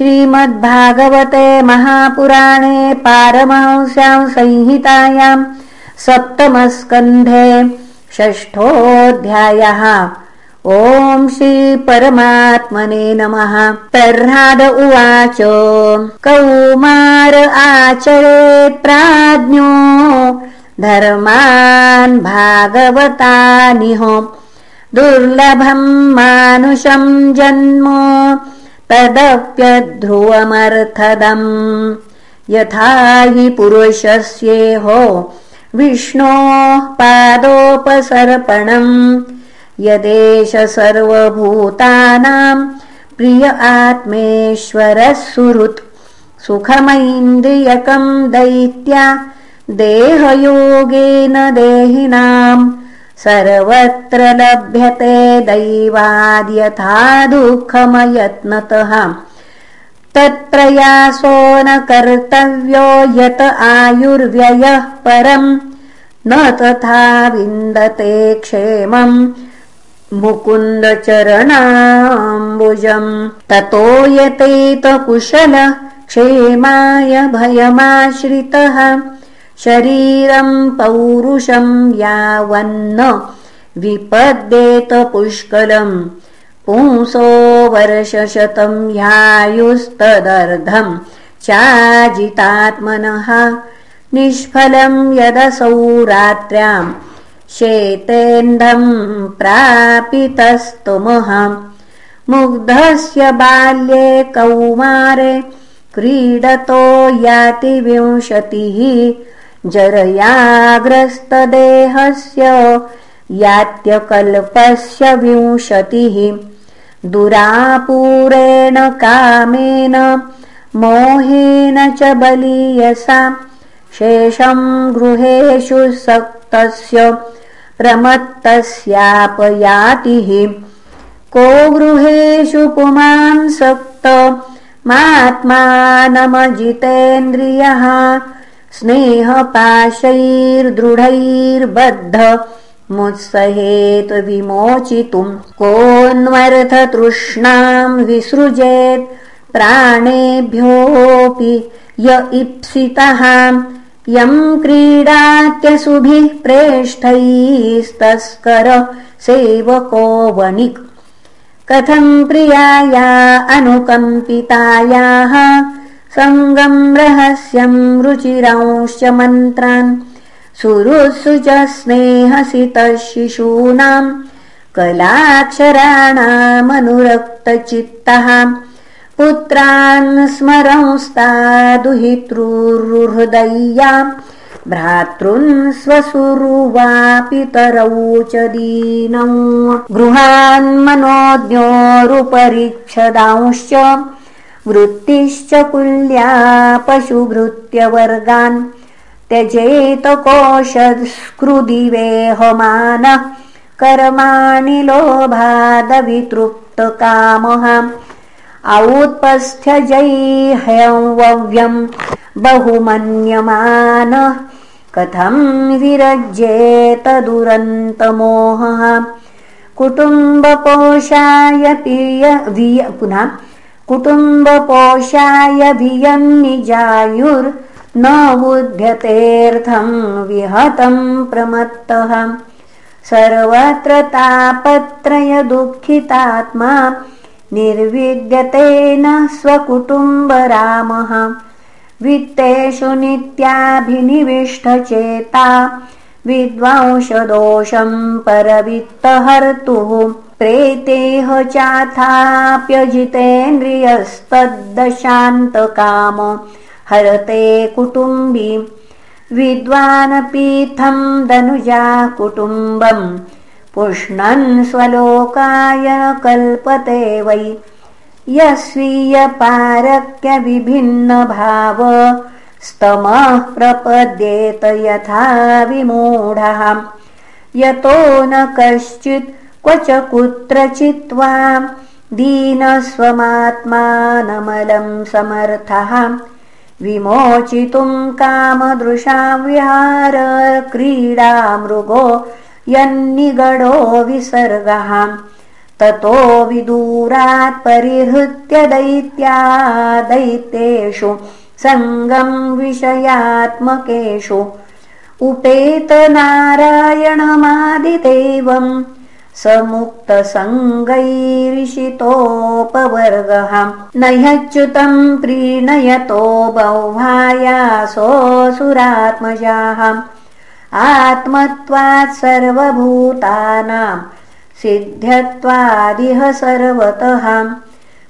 श्रीमद्भागवते महापुराणे पारमहंस्यां संहितायां सप्तमस्कन्धे षष्ठोऽध्यायः। ॐ श्रीपरमात्मने नमः। प्रह्लाद उवाच कौमार आचरेत् प्राज्ञो धर्मान् भागवतानिह दुर्लभम् मानुषम् जन्म तदप्यध्रुवमर्थदम्। यथा हि पुरुषस्येहो विष्णोः पादोपसर्पणम्। यदेश सर्वभूतानाम् प्रिय आत्मेश्वरः सुहृत् सुखमैन्द्रियकम् दैत्या देहयोगेन देहिनाम् सर्वत्र लभ्यते दैवाद्यथा दुःखमयत्नतः तत्प्रयासो न कर्तव्यो यत आयुर्व्ययः परम्। न तथा विन्दते क्षेमम्। मुकुन्दचरणाम्बुजम्। ततो यतेत कुशल क्षेमाय भयमाश्रितः शरीरम् पौरुषम् यावन्न विपद्येत पुष्कलम् पुंसो वर्षशतम् ह्यायुस्तदर्धम् चाजितात्मनः निष्फलम् यदसौ रात्र्याम् शेतेन्धम् प्रापितस्तुमः मुग्धस्य बाल्ये कौमारे क्रीडतो याति विंशतिः जरयाग्रस्तदेहस्य यात्यकल्पस्य विंशतिः। दुरापूरेण कामेन मोहेन च बलीयसा। शेषम् गृहेषु सक्तस्य प्रमत्तस्यापयातिः। को गृहेषु पुमांसक्त मात्मानमजितेन्द्रियः स्नेहपाशैर्दृढैर्बद्ध मुत्सहेत विमोचितुम् कोऽन्वर्थतृष्णाम् विसृजेत् प्राणेभ्योऽपि य इप्सितः। यम् क्रीडात्यसुभिः प्रेष्ठैस्तस्कर सेवको वणिक्। कथम् प्रियाया अनुकम्पितायाः सङ्गम् रहस्यम् रुचिरांश्च मन्त्रान् सुरुसु च स्नेहसितः शिशूनाम् कलाक्षराणामनुरक्तचित्तः पुत्रान् स्मरंस्तादुहितृहृदय्या भ्रातॄन् स्वसुरुवापि तरौ च दीनौ गृहान्मनोज्ञोरुपरिच्छदांश्च वृत्तिश्च कुल्या पशुभृत्यवर्गान् त्यजेत कोशस्कृदिवेहमानः कर्माणि लोभादवितृप्तकामः। औत्पस्थ्यजैह्यव्यम् बहुमन्यमानः। कथम् विरज्येत दुरन्तमोहः। कुटुम्बपोषाय पिय पुनः कुटुम्बपोषाय भियन्निजायुर्न बुध्यतेऽर्थम् विहतम् प्रमत्तः। सर्वत्र तापत्रयदुःखितात्मा निर्विद्यतेन स्वकुटुम्बरामः। वित्तेषु नित्याभिनिविष्टचेता विद्वांशदोषम् परवित्तहर्तुः प्रेतेह चाथाप्यजितेन्द्रियस्तद्दशान्तकाम हरते कुटुम्बी। विद्वानपीठम् दनुजा कुटुम्बम्। पुष्णन् स्वलोकाय कल्पते वै। यस्वीयपारक्यविभिन्नभाव। स्तमः प्रपद्येत यथा विमूढः। यतो न कश्चित् क्व च कुत्रचित्त्वा दीनस्वमात्मानमलम् समर्थः। विमोचितुम् कामदृशां विहार क्रीडा मृगो यन्निगडो विसर्गः। ततो विदूरात् परिहृत्य दैत्या दैत्येषु सङ्गम् विषयात्मकेषु उपेतनारायणमादिदेवम् स मुक्तसङ्गैरिषितोपवर्गः न ह्यच्युतम् प्रीणयतो बह्वायासोऽसुरात्मजाः आत्मत्वात् सर्वभूतानाम् सिद्ध्यत्वादिह सर्वतः।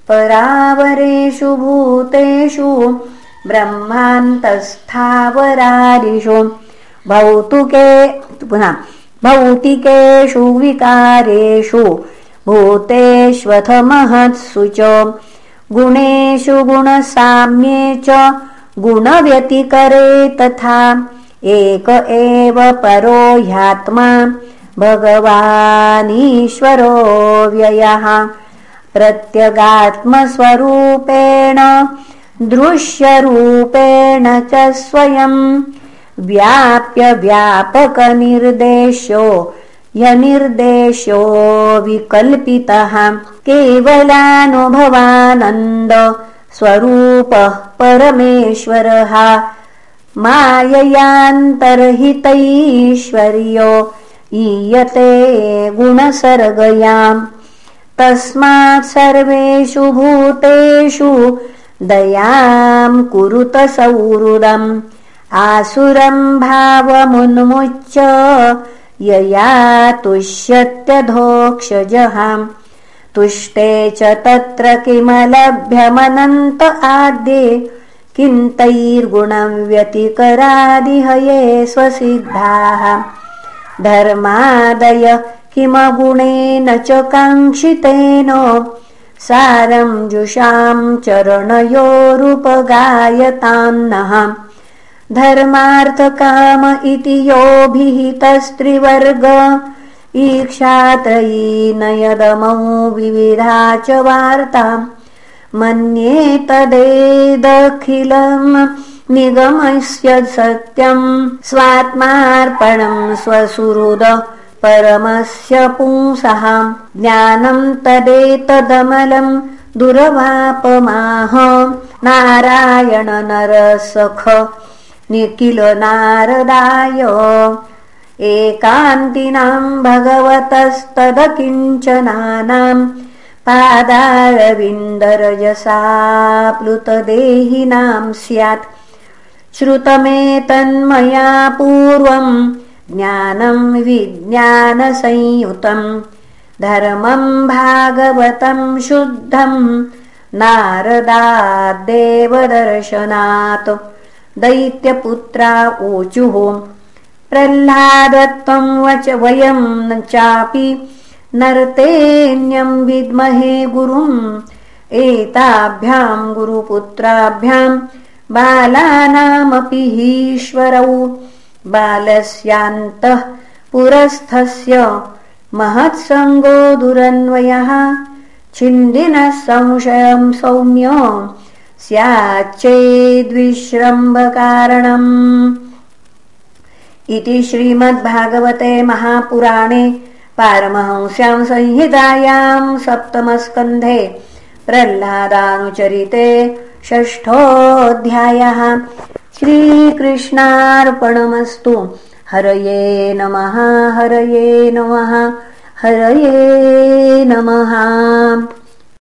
परावरेषु भूतेषु ब्रह्मान्तस्थावरादिषु। भौतुके पुनः भौतिकेषु विकारेषु भूतेष्वथ महत्सु च गुणेषु गुणसाम्ये च गुणव्यतिकरे तथा एक एव परो ह्यात्मा भगवानीश्वरो व्ययः। प्रत्यगात्मस्वरूपेण दृश्यरूपेण च स्वयम् व्याप्य व्यापकनिर्देशो यनिर्देशो विकल्पितः। केवलानुभवानन्द स्वरूपः परमेश्वरः। माययान्तर्हितैश्वर्यो ईयते गुणसर्गयाम्। तस्मात् सर्वेषु भूतेषु दयाम् कुरुत सौहृदम् आसुरम् भावमुन्मुच्य यया तुष्यत्यधोक्षजहाम्। तुष्टे च तत्र किमलभ्यमनन्त आद्ये किन्तैर्गुणम् व्यतिकरादिहये स्वसिद्धाः। धर्मादय किमगुणेन च काङ्क्षितेन सारम् जुषाम् चरणयोरुपगायतान्नः धर्मार्थकाम इति योभिहितस्त्रिवर्ग ईक्षात्रयी नयदमौ विविधा च वार्ताम् मन्ये तदेदखिलम् निगमस्य सत्यम् स्वात्मार्पणम् स्वसुहृद परमस्य पुंसः। ज्ञानम् तदेतदमलम् दुरवापमाह। नारायण नरसख निखिल नारदाय एकान्तिनाम् भगवतस्तदकिञ्चनानाम् पादारविन्दरजसाप्लुतदेहिनाम् स्यात्। श्रुतमेतन्मया पूर्वम् ज्ञानम् विज्ञानसंयुतम् धर्मम् भागवतम् शुद्धम् नारदाद्देवदर्शनात् दैत्यपुत्रा ऊचुः। प्रह्लादत्वम् वच वयम् न चापि नर्तेऽन्यम् विद्महे गुरुम्। एताभ्याम् गुरुपुत्राभ्याम् बालानामपि हीश्वरौ बालस्यान्तः पुरस्थस्य महत्सङ्गो दुरन्वयः। छिन्दिनः संशयम् सौम्य स्याच्चेद्विश्रम्भकारणम्। इति श्रीमद्भागवते महापुराणे पारमहंस्याम् संहितायाम् सप्तमस्कन्धे प्रह्लादानुचरिते षष्ठोऽध्यायः। श्रीकृष्णार्पणमस्तु। हरये नमः हरये नमः हरये नमः